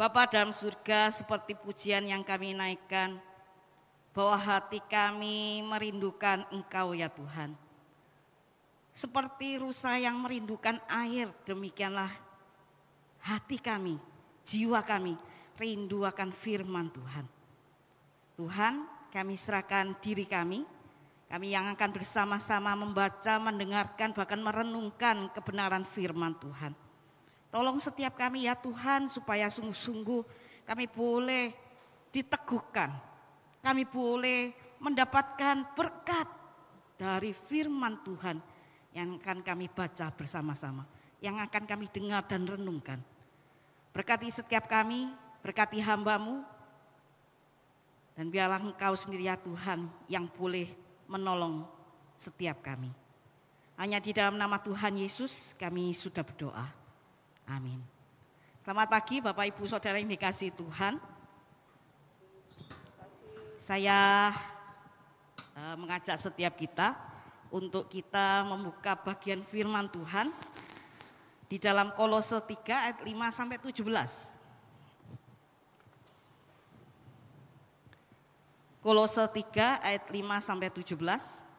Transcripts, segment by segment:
Bapa dalam surga seperti pujian yang kami naikkan, bahwa hati kami merindukan Engkau ya Tuhan. Seperti rusa yang merindukan air, demikianlah hati kami, jiwa kami rindu akan firman Tuhan. Tuhan, kami serahkan diri kami, kami yang akan bersama-sama membaca, mendengarkan, bahkan merenungkan kebenaran firman Tuhan. Tolong setiap kami ya Tuhan supaya sungguh-sungguh kami boleh diteguhkan. Kami boleh mendapatkan berkat dari firman Tuhan yang akan kami baca bersama-sama. Yang akan kami dengar dan renungkan. Berkati setiap kami, berkati hambamu, dan biarlah engkau sendiri ya Tuhan yang boleh menolong setiap kami. Hanya di dalam nama Tuhan Yesus kami sudah berdoa. Amin. Selamat pagi Bapak Ibu Saudara yang dikasih Tuhan. Saya uh, mengajak setiap kita untuk kita membuka bagian firman Tuhan di dalam Kolose 3 ayat 5 sampai 17. Kolose 3 ayat 5 sampai 17.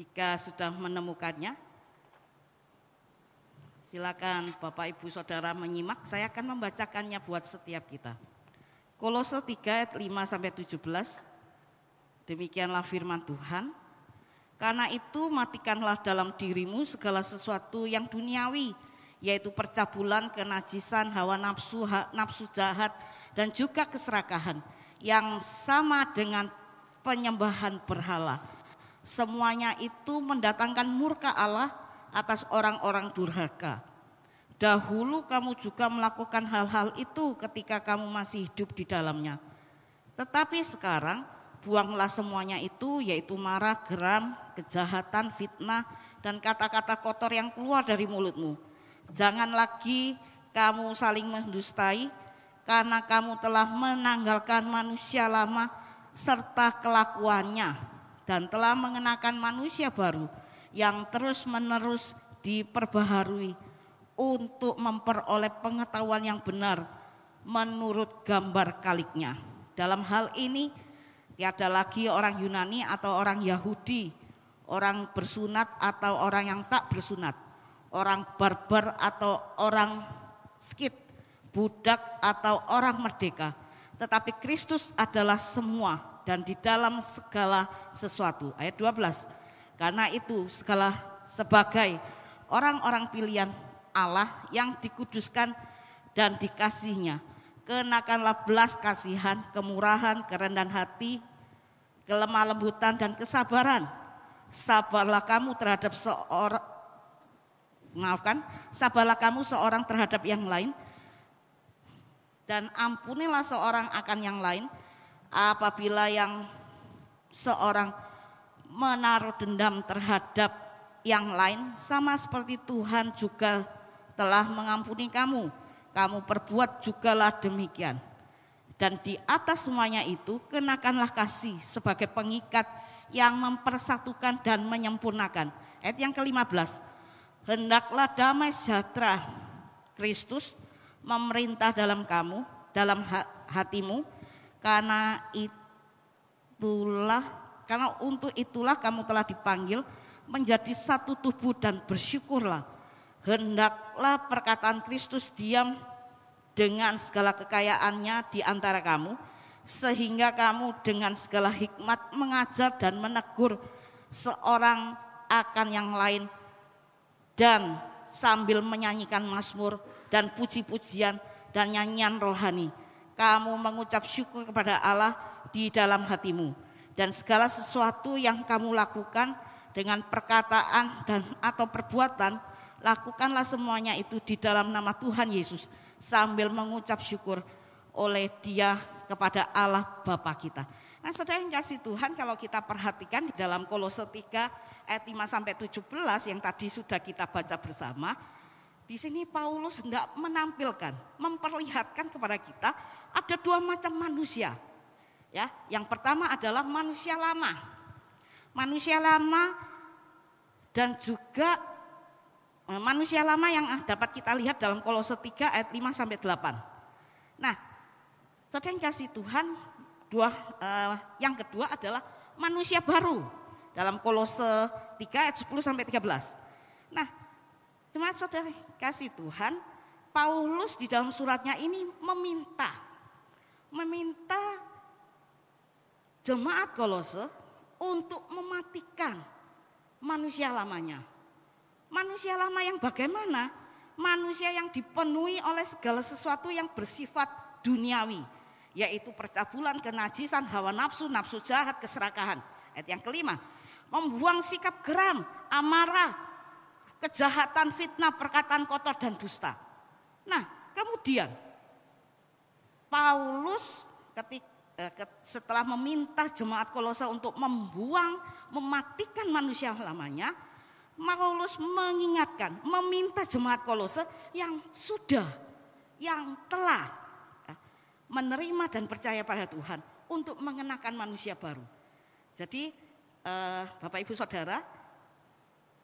Jika sudah menemukannya, silakan Bapak Ibu Saudara menyimak, saya akan membacakannya buat setiap kita. Kolose 3 ayat 5 sampai 17. Demikianlah firman Tuhan. Karena itu matikanlah dalam dirimu segala sesuatu yang duniawi, yaitu percabulan, kenajisan, hawa nafsu, ha, nafsu jahat, dan juga keserakahan yang sama dengan penyembahan berhala. Semuanya itu mendatangkan murka Allah atas orang-orang durhaka. Dahulu kamu juga melakukan hal-hal itu ketika kamu masih hidup di dalamnya. Tetapi sekarang buanglah semuanya itu yaitu marah, geram, kejahatan, fitnah, dan kata-kata kotor yang keluar dari mulutmu Jangan lagi kamu saling mendustai karena kamu telah menanggalkan manusia lama serta kelakuannya dan telah mengenakan manusia baru yang terus-menerus diperbaharui untuk memperoleh pengetahuan yang benar menurut gambar kaliknya. Dalam hal ini tiada lagi orang Yunani atau orang Yahudi, orang bersunat atau orang yang tak bersunat, orang barbar atau orang skit, budak atau orang merdeka. Tetapi Kristus adalah semua dan di dalam segala sesuatu. Ayat 12. Karena itu segala sebagai orang-orang pilihan Allah yang dikuduskan dan dikasihnya. Kenakanlah belas kasihan, kemurahan, kerendahan hati, kelemah lembutan dan kesabaran. Sabarlah kamu terhadap seorang maafkan, sabarlah kamu seorang terhadap yang lain dan ampunilah seorang akan yang lain apabila yang seorang menaruh dendam terhadap yang lain sama seperti Tuhan juga telah mengampuni kamu. Kamu perbuat jugalah demikian. Dan di atas semuanya itu kenakanlah kasih sebagai pengikat yang mempersatukan dan menyempurnakan. Ayat yang ke-15 hendaklah damai sejahtera Kristus memerintah dalam kamu, dalam hatimu, karena itulah, karena untuk itulah kamu telah dipanggil menjadi satu tubuh dan bersyukurlah. Hendaklah perkataan Kristus diam dengan segala kekayaannya di antara kamu, sehingga kamu dengan segala hikmat mengajar dan menegur seorang akan yang lain dan sambil menyanyikan mazmur dan puji-pujian dan nyanyian rohani. Kamu mengucap syukur kepada Allah di dalam hatimu dan segala sesuatu yang kamu lakukan dengan perkataan dan atau perbuatan lakukanlah semuanya itu di dalam nama Tuhan Yesus sambil mengucap syukur oleh Dia kepada Allah Bapa kita. Nah, Saudara yang kasih Tuhan kalau kita perhatikan di dalam Kolose 3 ayat 5 sampai 17 yang tadi sudah kita baca bersama, di sini Paulus hendak menampilkan, memperlihatkan kepada kita ada dua macam manusia. Ya, yang pertama adalah manusia lama. Manusia lama dan juga eh, manusia lama yang dapat kita lihat dalam Kolose 3 ayat 5 sampai 8. Nah, saudara kasih Tuhan, dua eh, yang kedua adalah manusia baru dalam Kolose 3 ayat 10 sampai 13. Nah, cuma saudara kasih Tuhan, Paulus di dalam suratnya ini meminta meminta jemaat Kolose untuk mematikan manusia lamanya. Manusia lama yang bagaimana? Manusia yang dipenuhi oleh segala sesuatu yang bersifat duniawi, yaitu percabulan, kenajisan, hawa nafsu, nafsu jahat, keserakahan. Ayat yang kelima, membuang sikap geram, amarah, kejahatan, fitnah, perkataan kotor dan dusta. Nah, kemudian Paulus ketika eh, setelah meminta jemaat Kolose untuk membuang, mematikan manusia lamanya, Paulus mengingatkan, meminta jemaat Kolose yang sudah, yang telah ya, menerima dan percaya pada Tuhan untuk mengenakan manusia baru. Jadi eh, Bapak Ibu Saudara,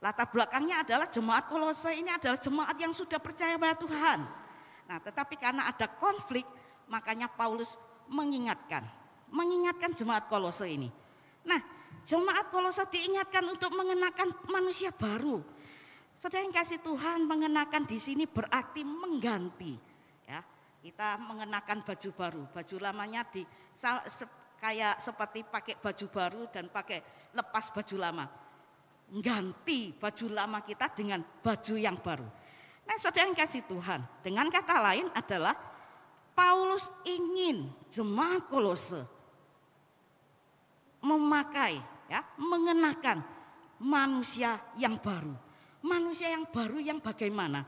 latar belakangnya adalah jemaat Kolose ini adalah jemaat yang sudah percaya pada Tuhan. Nah, tetapi karena ada konflik, makanya Paulus mengingatkan, mengingatkan jemaat Kolose ini. Nah, jemaat Kolose diingatkan untuk mengenakan manusia baru. Saudara yang kasih Tuhan mengenakan di sini berarti mengganti. Ya, kita mengenakan baju baru, baju lamanya di kayak seperti pakai baju baru dan pakai lepas baju lama. Ganti baju lama kita dengan baju yang baru. Nah saudara yang kasih Tuhan, dengan kata lain adalah Paulus ingin jemaat kolose memakai, ya, mengenakan manusia yang baru. Manusia yang baru yang bagaimana?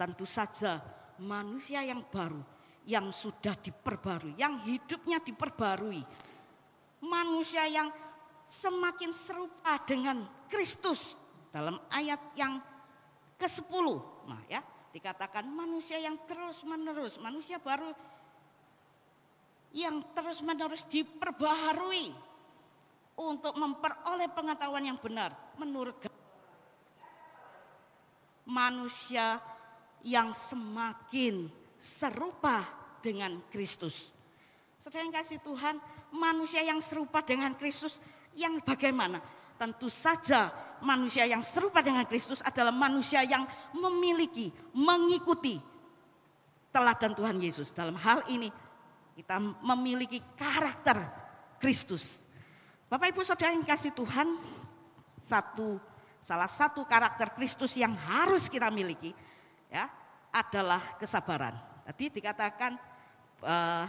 Tentu saja manusia yang baru yang sudah diperbarui, yang hidupnya diperbarui. Manusia yang semakin serupa dengan Kristus dalam ayat yang ke-10. Nah, ya, dikatakan manusia yang terus-menerus, manusia baru yang terus-menerus diperbaharui untuk memperoleh pengetahuan yang benar menurut manusia yang semakin serupa dengan Kristus. Saudara yang kasih Tuhan, manusia yang serupa dengan Kristus yang bagaimana? Tentu saja manusia yang serupa dengan Kristus adalah manusia yang memiliki, mengikuti teladan Tuhan Yesus. Dalam hal ini kita memiliki karakter Kristus. Bapak Ibu Saudara yang kasih Tuhan, satu salah satu karakter Kristus yang harus kita miliki ya adalah kesabaran. Tadi dikatakan uh,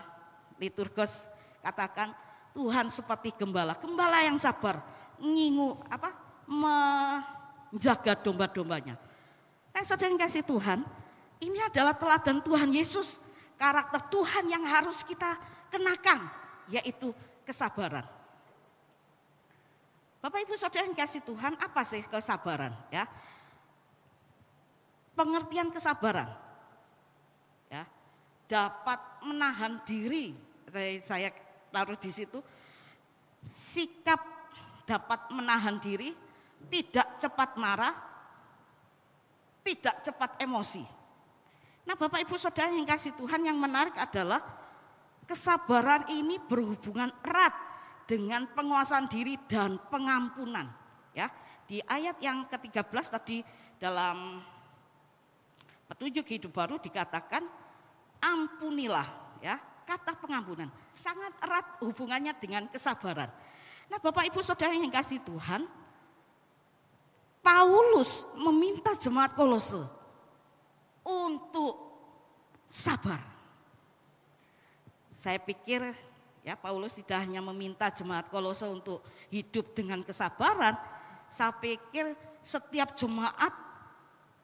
liturgos katakan Tuhan seperti gembala, gembala yang sabar, ngingu apa menjaga domba-dombanya. Nah, saudara yang kasih Tuhan, ini adalah teladan Tuhan Yesus, karakter Tuhan yang harus kita kenakan, yaitu kesabaran. Bapak Ibu Saudara yang kasih Tuhan, apa sih kesabaran? Ya, pengertian kesabaran, ya, dapat menahan diri. Saya taruh di situ, sikap dapat menahan diri, tidak cepat marah, tidak cepat emosi. Nah Bapak Ibu Saudara yang kasih Tuhan yang menarik adalah kesabaran ini berhubungan erat dengan penguasaan diri dan pengampunan. Ya, di ayat yang ke-13 tadi dalam petunjuk hidup baru dikatakan ampunilah ya, kata pengampunan sangat erat hubungannya dengan kesabaran. Nah Bapak Ibu Saudara yang kasih Tuhan, Paulus meminta jemaat kolose untuk sabar. Saya pikir ya Paulus tidak hanya meminta jemaat kolose untuk hidup dengan kesabaran, saya pikir setiap jemaat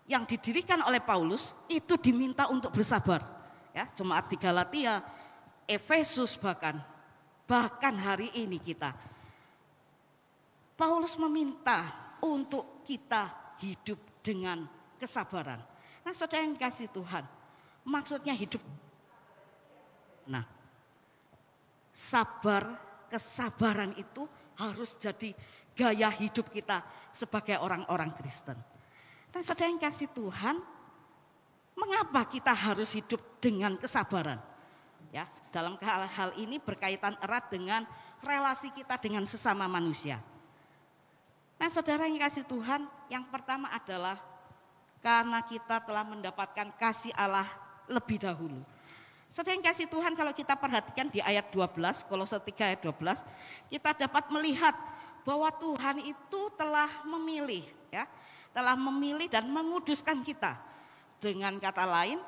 yang didirikan oleh Paulus itu diminta untuk bersabar. Ya, jemaat di Galatia, Efesus bahkan bahkan hari ini kita Paulus meminta untuk kita hidup dengan kesabaran. Nah, saudara yang kasih Tuhan, maksudnya hidup. Nah, sabar, kesabaran itu harus jadi gaya hidup kita sebagai orang-orang Kristen. Dan saudara yang kasih Tuhan, mengapa kita harus hidup dengan kesabaran? Ya, dalam hal-hal ini berkaitan erat dengan relasi kita dengan sesama manusia. Nah, saudara yang kasih Tuhan, yang pertama adalah karena kita telah mendapatkan kasih Allah lebih dahulu. Saudara yang kasih Tuhan kalau kita perhatikan di ayat 12, Kolose 3 ayat 12, kita dapat melihat bahwa Tuhan itu telah memilih ya, telah memilih dan menguduskan kita. Dengan kata lain,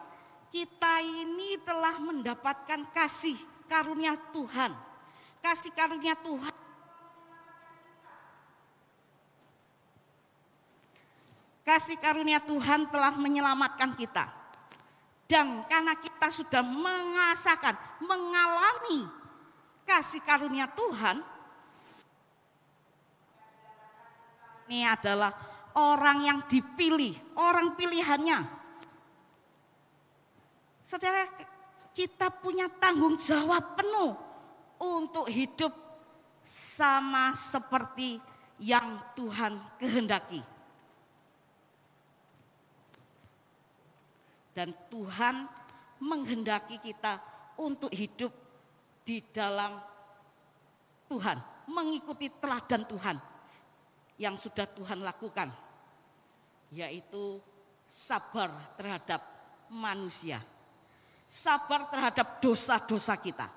kita ini telah mendapatkan kasih karunia Tuhan. Kasih karunia Tuhan kasih karunia Tuhan telah menyelamatkan kita. Dan karena kita sudah mengasakan, mengalami kasih karunia Tuhan, ini adalah orang yang dipilih, orang pilihannya. Saudara, kita punya tanggung jawab penuh untuk hidup sama seperti yang Tuhan kehendaki. Dan Tuhan menghendaki kita untuk hidup di dalam Tuhan, mengikuti teladan Tuhan yang sudah Tuhan lakukan, yaitu sabar terhadap manusia, sabar terhadap dosa-dosa kita.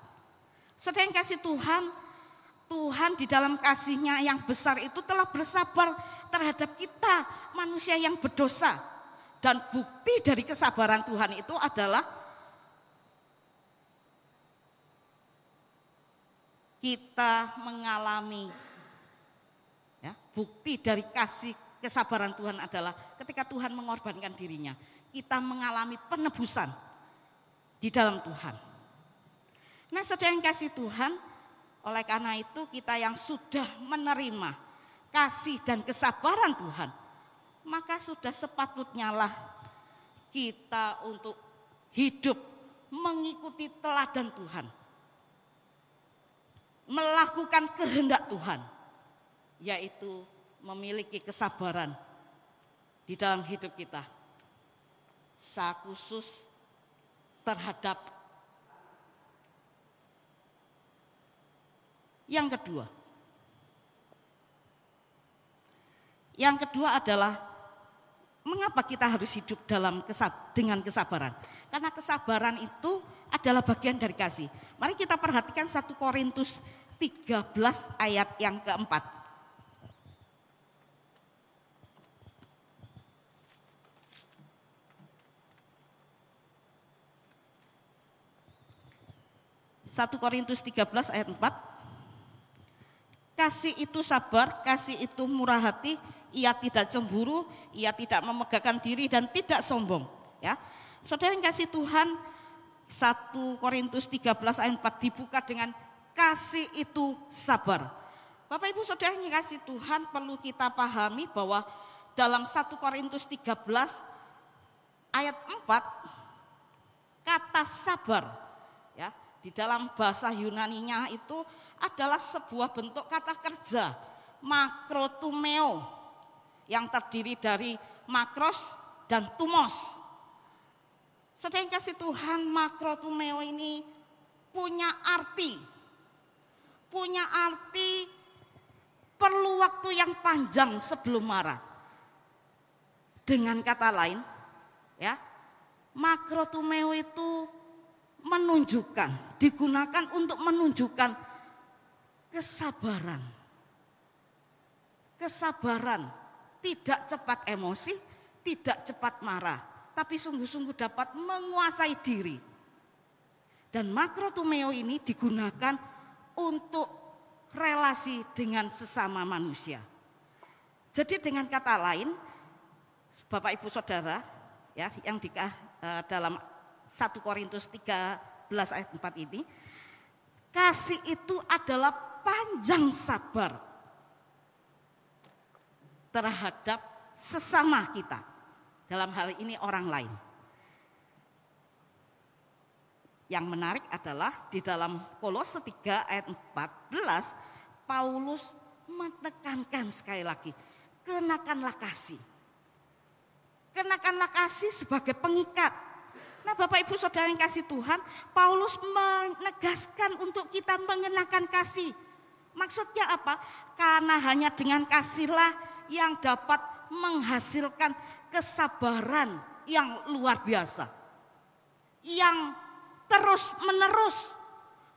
Sedang kasih Tuhan, Tuhan di dalam kasihnya yang besar itu telah bersabar terhadap kita manusia yang berdosa. Dan bukti dari kesabaran Tuhan itu adalah kita mengalami ya, bukti dari kasih kesabaran Tuhan adalah ketika Tuhan mengorbankan dirinya, kita mengalami penebusan di dalam Tuhan. Nah, saudara yang kasih Tuhan, oleh karena itu kita yang sudah menerima kasih dan kesabaran Tuhan, maka sudah sepatutnya lah kita untuk hidup mengikuti teladan Tuhan. Melakukan kehendak Tuhan, yaitu memiliki kesabaran di dalam hidup kita. Sa khusus terhadap yang kedua. Yang kedua adalah Mengapa kita harus hidup dalam kesab dengan kesabaran? Karena kesabaran itu adalah bagian dari kasih. Mari kita perhatikan 1 Korintus 13 ayat yang keempat. Satu Korintus 13 ayat 4 Kasih itu sabar, kasih itu murah hati, ia tidak cemburu, ia tidak memegahkan diri dan tidak sombong. Ya, saudara yang kasih Tuhan, 1 Korintus 13 ayat 4 dibuka dengan kasih itu sabar. Bapak Ibu Saudara yang kasih Tuhan perlu kita pahami bahwa dalam 1 Korintus 13 ayat 4 kata sabar ya di dalam bahasa Yunaninya itu adalah sebuah bentuk kata kerja makrotumeo yang terdiri dari makros dan tumos. Sedang kasih Tuhan makrotumeo ini punya arti. Punya arti perlu waktu yang panjang sebelum marah. Dengan kata lain, ya, makrotumeo itu menunjukkan, digunakan untuk menunjukkan kesabaran. Kesabaran tidak cepat emosi, tidak cepat marah, tapi sungguh-sungguh dapat menguasai diri. Dan makrotumeo ini digunakan untuk relasi dengan sesama manusia. Jadi dengan kata lain, Bapak Ibu Saudara, ya yang di uh, dalam 1 Korintus 13 ayat 4 ini, kasih itu adalah panjang sabar terhadap sesama kita. Dalam hal ini orang lain. Yang menarik adalah di dalam Kolose 3 ayat 14 Paulus menekankan sekali lagi, kenakanlah kasih. Kenakanlah kasih sebagai pengikat. Nah Bapak Ibu Saudara yang kasih Tuhan, Paulus menegaskan untuk kita mengenakan kasih. Maksudnya apa? Karena hanya dengan kasihlah yang dapat menghasilkan kesabaran yang luar biasa. Yang terus menerus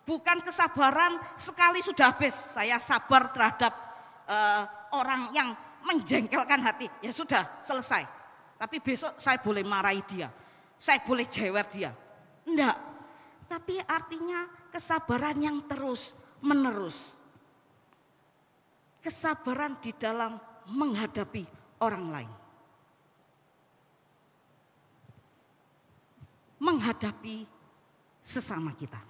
Bukan kesabaran sekali sudah habis. Saya sabar terhadap uh, orang yang menjengkelkan hati. Ya sudah, selesai. Tapi besok saya boleh marahi dia. Saya boleh jewer dia. Enggak. Tapi artinya kesabaran yang terus menerus. Kesabaran di dalam menghadapi orang lain. Menghadapi sesama kita.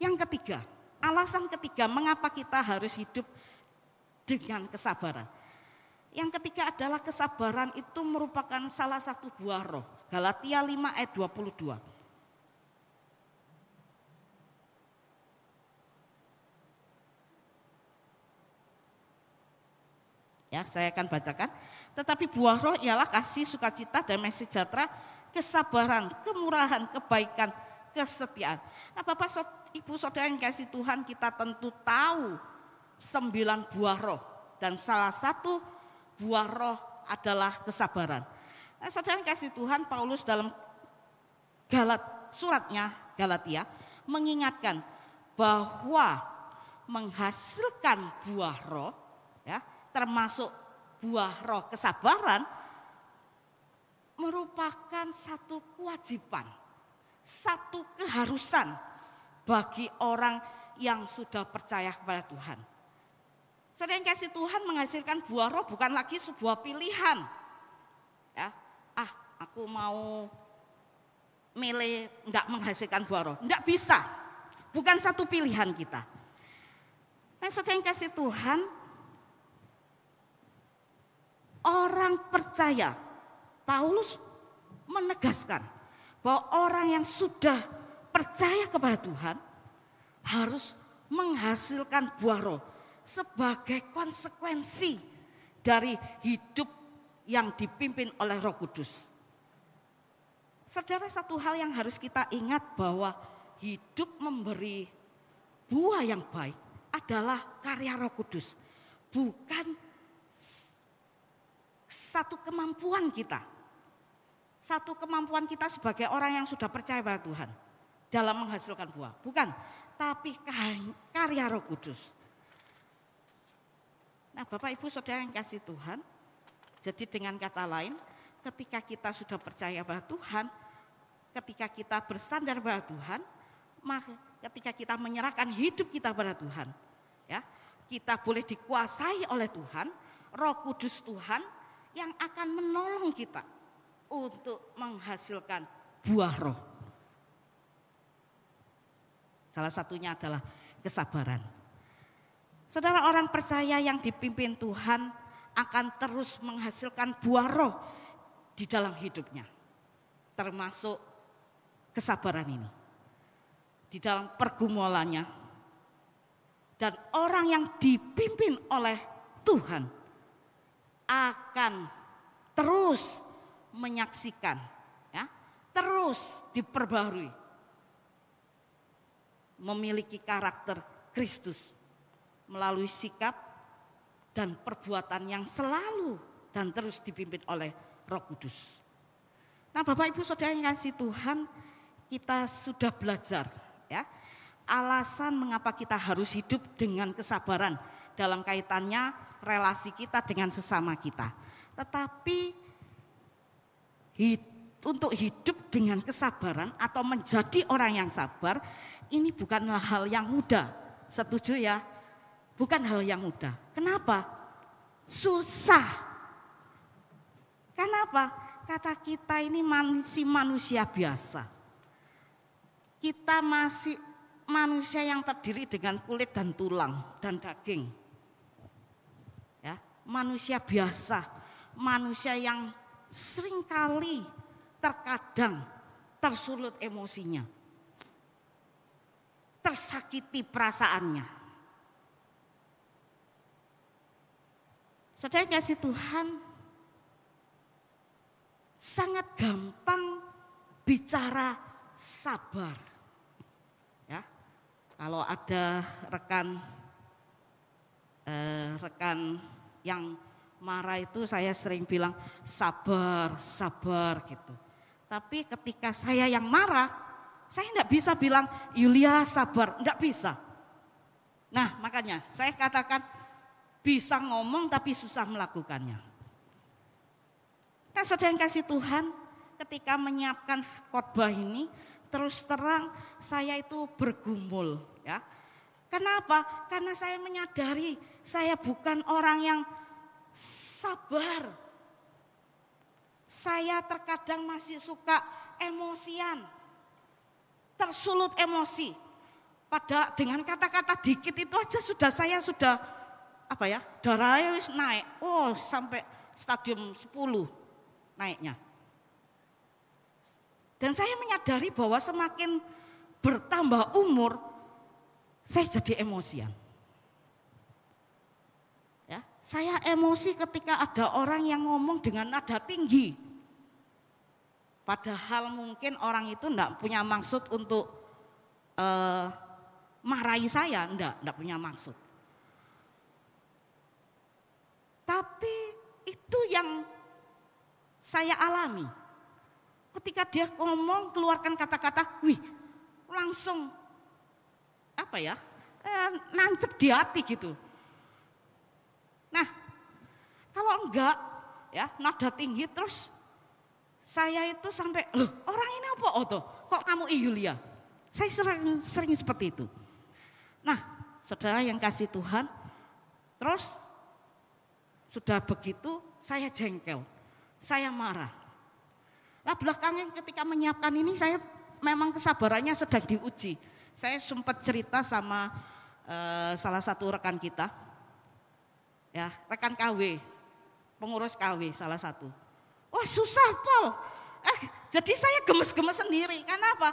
Yang ketiga, alasan ketiga mengapa kita harus hidup dengan kesabaran. Yang ketiga adalah kesabaran itu merupakan salah satu buah roh. Galatia 5 ayat 22. Ya, saya akan bacakan. Tetapi buah roh ialah kasih, sukacita, damai sejahtera, kesabaran, kemurahan, kebaikan, kesetiaan. Nah Bapak Ibu Saudara yang kasih Tuhan kita tentu tahu sembilan buah roh. Dan salah satu buah roh adalah kesabaran. Nah saudara yang kasih Tuhan Paulus dalam Galat, suratnya Galatia mengingatkan bahwa menghasilkan buah roh ya termasuk buah roh kesabaran merupakan satu kewajiban satu keharusan bagi orang yang sudah percaya kepada Tuhan. Yang kasih Tuhan menghasilkan buah roh bukan lagi sebuah pilihan. Ya, ah aku mau milih enggak menghasilkan buah roh. Enggak bisa. Bukan satu pilihan kita. Nah yang kasih Tuhan, orang percaya, Paulus menegaskan bahwa orang yang sudah percaya kepada Tuhan harus menghasilkan buah roh sebagai konsekuensi dari hidup yang dipimpin oleh Roh Kudus. Saudara, satu hal yang harus kita ingat bahwa hidup memberi buah yang baik adalah karya Roh Kudus, bukan satu kemampuan kita satu kemampuan kita sebagai orang yang sudah percaya pada Tuhan dalam menghasilkan buah. Bukan, tapi karya roh kudus. Nah Bapak Ibu Saudara yang kasih Tuhan, jadi dengan kata lain, ketika kita sudah percaya pada Tuhan, ketika kita bersandar pada Tuhan, maka ketika kita menyerahkan hidup kita pada Tuhan, ya kita boleh dikuasai oleh Tuhan, Roh Kudus Tuhan yang akan menolong kita untuk menghasilkan buah roh. Salah satunya adalah kesabaran. Saudara orang percaya yang dipimpin Tuhan akan terus menghasilkan buah roh di dalam hidupnya. Termasuk kesabaran ini. Di dalam pergumulannya. Dan orang yang dipimpin oleh Tuhan akan terus menyaksikan, ya, terus diperbarui, memiliki karakter Kristus melalui sikap dan perbuatan yang selalu dan terus dipimpin oleh Roh Kudus. Nah, Bapak Ibu Saudara yang kasih Tuhan, kita sudah belajar ya. Alasan mengapa kita harus hidup dengan kesabaran dalam kaitannya relasi kita dengan sesama kita. Tetapi untuk hidup dengan kesabaran atau menjadi orang yang sabar ini bukanlah hal yang mudah. Setuju ya? Bukan hal yang mudah. Kenapa? Susah. Kenapa? Kata kita ini masih manusia biasa. Kita masih manusia yang terdiri dengan kulit dan tulang dan daging manusia biasa, manusia yang sering kali terkadang tersulut emosinya, tersakiti perasaannya. Saudara kasih Tuhan sangat gampang bicara sabar. Ya, kalau ada rekan eh, rekan yang marah itu saya sering bilang sabar, sabar gitu. Tapi ketika saya yang marah, saya tidak bisa bilang Yulia sabar, tidak bisa. Nah makanya saya katakan bisa ngomong tapi susah melakukannya. Kan saudara yang kasih Tuhan ketika menyiapkan khotbah ini terus terang saya itu bergumul ya. Kenapa? Karena saya menyadari saya bukan orang yang sabar. Saya terkadang masih suka emosian. Tersulut emosi. Pada dengan kata-kata dikit itu aja sudah saya sudah apa ya? Darahnya naik. Oh, sampai stadium 10 naiknya. Dan saya menyadari bahwa semakin bertambah umur, saya jadi emosian. Ya, saya emosi ketika ada orang yang ngomong dengan nada tinggi. Padahal mungkin orang itu enggak punya maksud untuk uh, marahi saya, enggak, enggak punya maksud. Tapi itu yang saya alami. Ketika dia ngomong keluarkan kata-kata, wih langsung apa ya, eh, nancep di hati gitu. Kalau enggak ya nada tinggi terus saya itu sampai loh orang ini apa oh tuh kok kamu Yulia saya sering sering seperti itu nah saudara yang kasih Tuhan terus sudah begitu saya jengkel saya marah. Nah belakangan ketika menyiapkan ini saya memang kesabarannya sedang diuji. Saya sempat cerita sama uh, salah satu rekan kita, ya rekan KW, pengurus KW salah satu. Wah susah Paul, eh jadi saya gemes-gemes sendiri. Kenapa?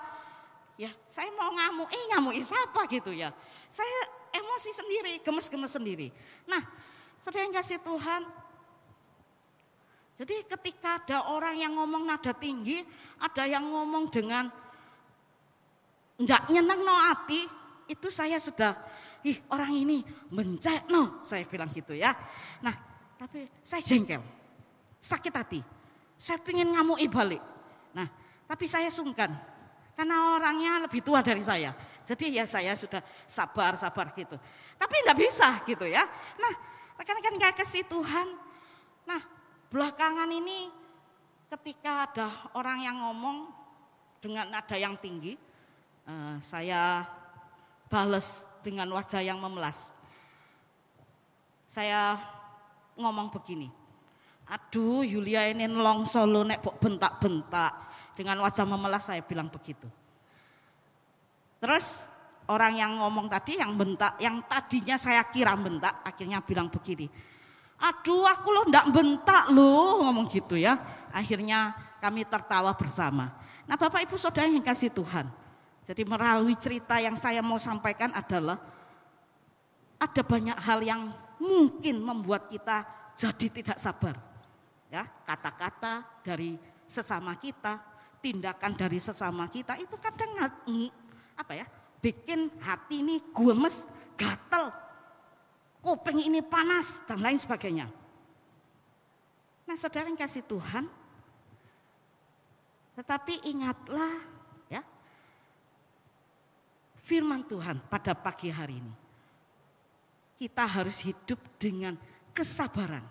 Ya saya mau ngamuk, eh ngamuk siapa gitu ya. Saya emosi sendiri, gemes-gemes sendiri. Nah, yang kasih Tuhan, jadi ketika ada orang yang ngomong nada tinggi, ada yang ngomong dengan enggak nyenang no hati, itu saya sudah, ih orang ini mencek no, saya bilang gitu ya. Nah, tapi saya jengkel, sakit hati, saya ingin ngamuk balik. Nah, tapi saya sungkan, karena orangnya lebih tua dari saya. Jadi ya saya sudah sabar-sabar gitu. Tapi enggak bisa gitu ya. Nah, rekan-rekan kasih Tuhan, nah Belakangan ini ketika ada orang yang ngomong dengan nada yang tinggi, eh, saya balas dengan wajah yang memelas. Saya ngomong begini, aduh Yulia ini nelong solo nek bentak-bentak. Dengan wajah memelas saya bilang begitu. Terus orang yang ngomong tadi yang bentak, yang tadinya saya kira bentak, akhirnya bilang begini, Aduh aku lo ndak bentak lo ngomong gitu ya. Akhirnya kami tertawa bersama. Nah Bapak Ibu Saudara yang kasih Tuhan. Jadi melalui cerita yang saya mau sampaikan adalah ada banyak hal yang mungkin membuat kita jadi tidak sabar. Ya, kata-kata dari sesama kita, tindakan dari sesama kita itu kadang apa ya? bikin hati ini gumes, gatel, kuping ini panas dan lain sebagainya. Nah saudara yang kasih Tuhan, tetapi ingatlah ya firman Tuhan pada pagi hari ini. Kita harus hidup dengan kesabaran.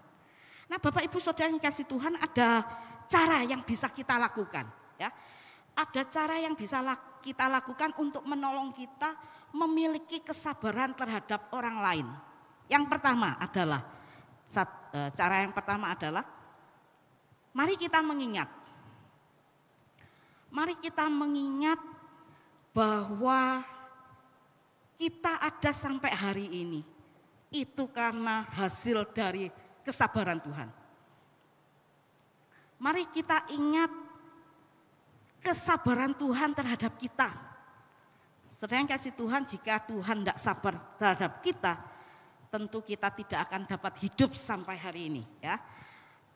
Nah Bapak Ibu Saudara yang kasih Tuhan ada cara yang bisa kita lakukan. ya Ada cara yang bisa kita lakukan untuk menolong kita memiliki kesabaran terhadap orang lain. Yang pertama adalah e, cara yang pertama adalah mari kita mengingat. Mari kita mengingat bahwa kita ada sampai hari ini itu karena hasil dari kesabaran Tuhan. Mari kita ingat kesabaran Tuhan terhadap kita. Saudara yang kasih Tuhan, jika Tuhan tidak sabar terhadap kita, tentu kita tidak akan dapat hidup sampai hari ini ya.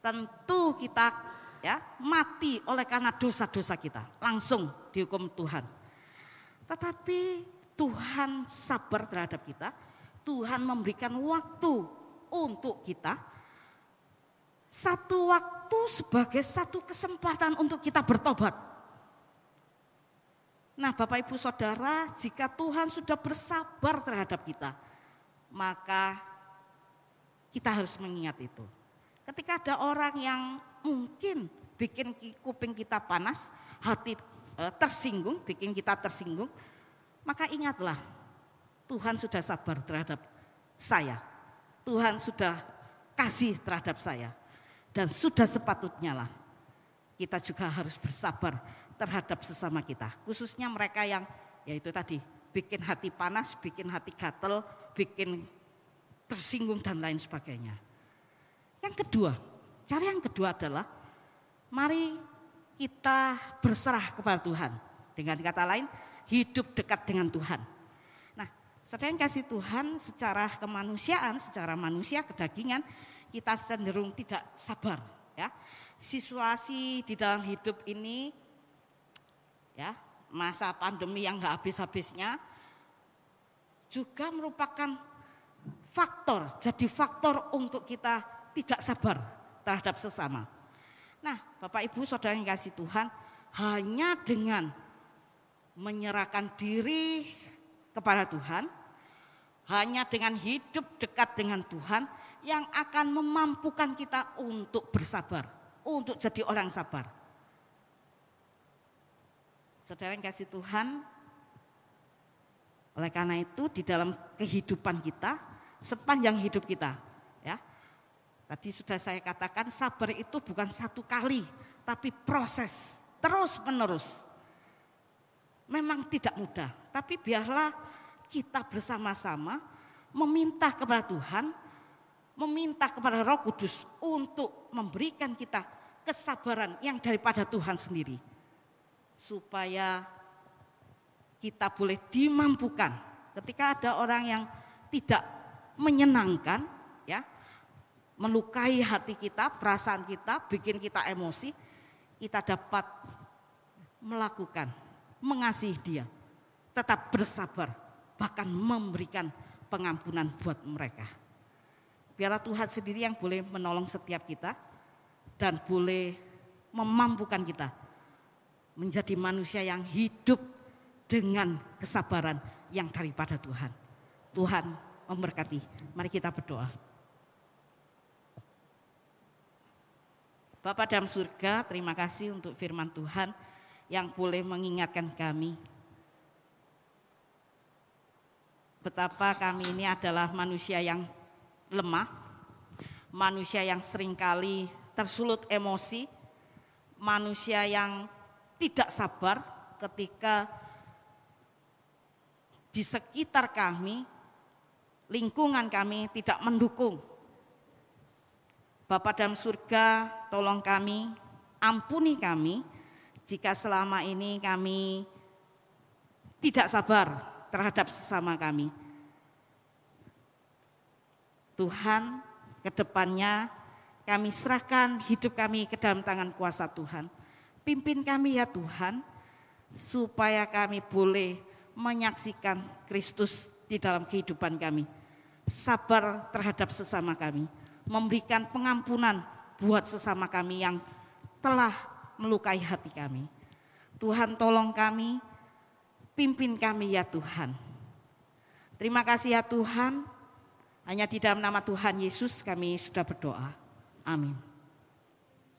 Tentu kita ya mati oleh karena dosa-dosa kita, langsung dihukum Tuhan. Tetapi Tuhan sabar terhadap kita, Tuhan memberikan waktu untuk kita. Satu waktu sebagai satu kesempatan untuk kita bertobat. Nah, Bapak Ibu Saudara, jika Tuhan sudah bersabar terhadap kita, maka kita harus mengingat itu. Ketika ada orang yang mungkin bikin kuping kita panas, hati eh, tersinggung, bikin kita tersinggung, maka ingatlah Tuhan sudah sabar terhadap saya. Tuhan sudah kasih terhadap saya. Dan sudah sepatutnya lah kita juga harus bersabar terhadap sesama kita. Khususnya mereka yang yaitu tadi bikin hati panas, bikin hati gatel, bikin tersinggung dan lain sebagainya. Yang kedua, cara yang kedua adalah mari kita berserah kepada Tuhan. Dengan kata lain, hidup dekat dengan Tuhan. Saudara yang kasih Tuhan secara kemanusiaan, secara manusia, kedagingan, kita cenderung tidak sabar. Ya, situasi di dalam hidup ini, ya masa pandemi yang nggak habis-habisnya, juga merupakan faktor, jadi faktor untuk kita tidak sabar terhadap sesama. Nah, Bapak Ibu Saudara yang kasih Tuhan, hanya dengan menyerahkan diri kepada Tuhan, hanya dengan hidup dekat dengan Tuhan yang akan memampukan kita untuk bersabar, untuk jadi orang sabar. Saudara yang kasih Tuhan, oleh karena itu di dalam kehidupan kita, sepanjang hidup kita, ya. Tadi sudah saya katakan sabar itu bukan satu kali, tapi proses terus menerus. Memang tidak mudah, tapi biarlah kita bersama-sama meminta kepada Tuhan, meminta kepada Roh Kudus untuk memberikan kita kesabaran yang daripada Tuhan sendiri. Supaya kita boleh dimampukan. Ketika ada orang yang tidak menyenangkan ya melukai hati kita, perasaan kita, bikin kita emosi, kita dapat melakukan, mengasihi dia, tetap bersabar, bahkan memberikan pengampunan buat mereka. Biarlah Tuhan sendiri yang boleh menolong setiap kita dan boleh memampukan kita menjadi manusia yang hidup dengan kesabaran yang daripada Tuhan. Tuhan memberkati. Mari kita berdoa. Bapak dalam surga, terima kasih untuk firman Tuhan yang boleh mengingatkan kami betapa kami ini adalah manusia yang lemah, manusia yang sering kali tersulut emosi, manusia yang tidak sabar ketika di sekitar kami, lingkungan kami tidak mendukung. Bapak dalam surga, tolong kami, ampuni kami jika selama ini kami tidak sabar terhadap sesama kami. Tuhan, ke depannya kami serahkan hidup kami ke dalam tangan kuasa Tuhan. Pimpin kami ya Tuhan, supaya kami boleh menyaksikan Kristus di dalam kehidupan kami. Sabar terhadap sesama kami memberikan pengampunan buat sesama kami yang telah melukai hati kami. Tuhan tolong kami, pimpin kami ya Tuhan. Terima kasih ya Tuhan, hanya di dalam nama Tuhan Yesus kami sudah berdoa. Amin.